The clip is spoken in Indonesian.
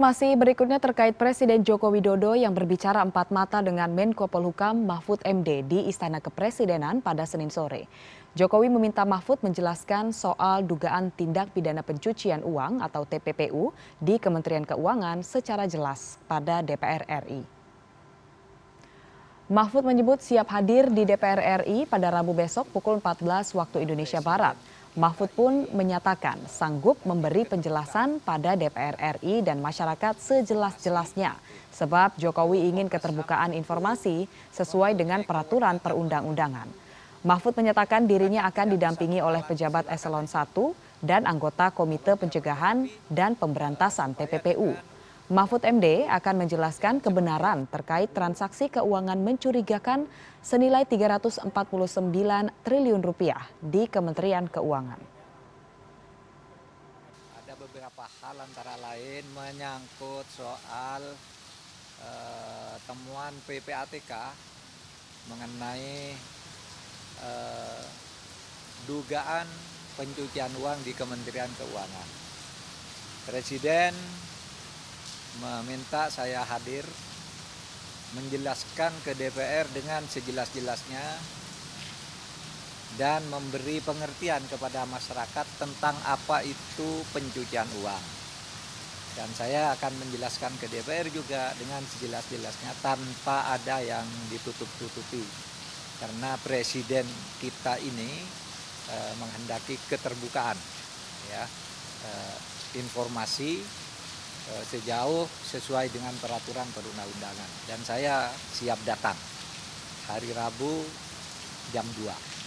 Masih berikutnya terkait Presiden Joko Widodo yang berbicara empat mata dengan Menko Polhukam Mahfud MD di Istana Kepresidenan pada Senin sore. Jokowi meminta Mahfud menjelaskan soal dugaan tindak pidana pencucian uang atau TPPU di Kementerian Keuangan secara jelas pada DPR RI. Mahfud menyebut siap hadir di DPR RI pada Rabu besok pukul 14 waktu Indonesia Barat. Mahfud pun menyatakan sanggup memberi penjelasan pada DPR RI dan masyarakat sejelas-jelasnya sebab Jokowi ingin keterbukaan informasi sesuai dengan peraturan perundang-undangan. Mahfud menyatakan dirinya akan didampingi oleh pejabat eselon 1 dan anggota Komite Pencegahan dan Pemberantasan TPPU. Mahfud MD akan menjelaskan kebenaran terkait transaksi keuangan mencurigakan senilai 349 triliun rupiah di Kementerian Keuangan. Ada beberapa hal antara lain menyangkut soal uh, temuan PPATK mengenai uh, dugaan pencucian uang di Kementerian Keuangan. Presiden meminta saya hadir menjelaskan ke DPR dengan sejelas-jelasnya dan memberi pengertian kepada masyarakat tentang apa itu pencucian uang. Dan saya akan menjelaskan ke DPR juga dengan sejelas-jelasnya tanpa ada yang ditutup-tutupi. Karena presiden kita ini e, menghendaki keterbukaan ya. E, informasi sejauh sesuai dengan peraturan perundang-undangan dan saya siap datang hari Rabu jam 2.